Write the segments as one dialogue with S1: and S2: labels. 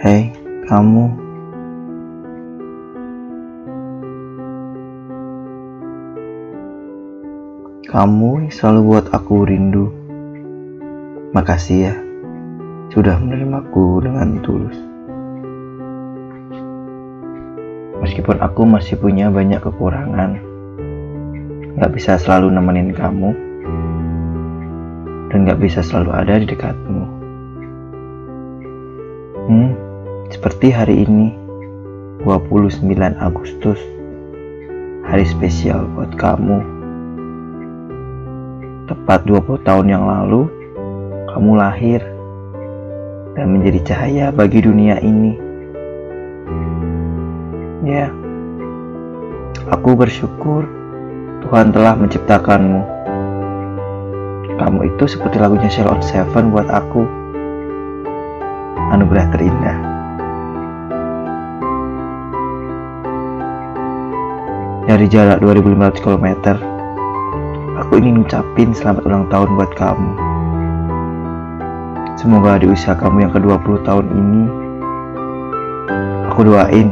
S1: Hei, kamu. Kamu selalu buat aku rindu. Makasih ya, sudah menerimaku dengan tulus. Meskipun aku masih punya banyak kekurangan, gak bisa selalu nemenin kamu, dan gak bisa selalu ada di dekatmu. Hmm, seperti hari ini, 29 Agustus, hari spesial buat kamu. Tepat 20 tahun yang lalu, kamu lahir dan menjadi cahaya bagi dunia ini. Ya, aku bersyukur Tuhan telah menciptakanmu. Kamu itu seperti lagunya Sheila on Seven buat aku. Anugerah terindah. Dari jarak 2500 km, Aku ingin ngucapin selamat ulang tahun buat kamu. Semoga di usia kamu yang ke-20 tahun ini, aku doain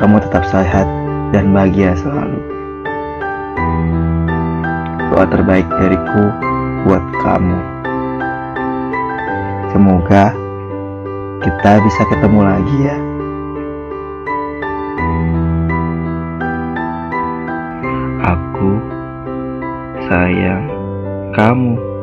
S1: kamu tetap sehat dan bahagia selalu. Doa terbaik dariku buat kamu. Semoga kita bisa ketemu lagi ya. Sayang kamu.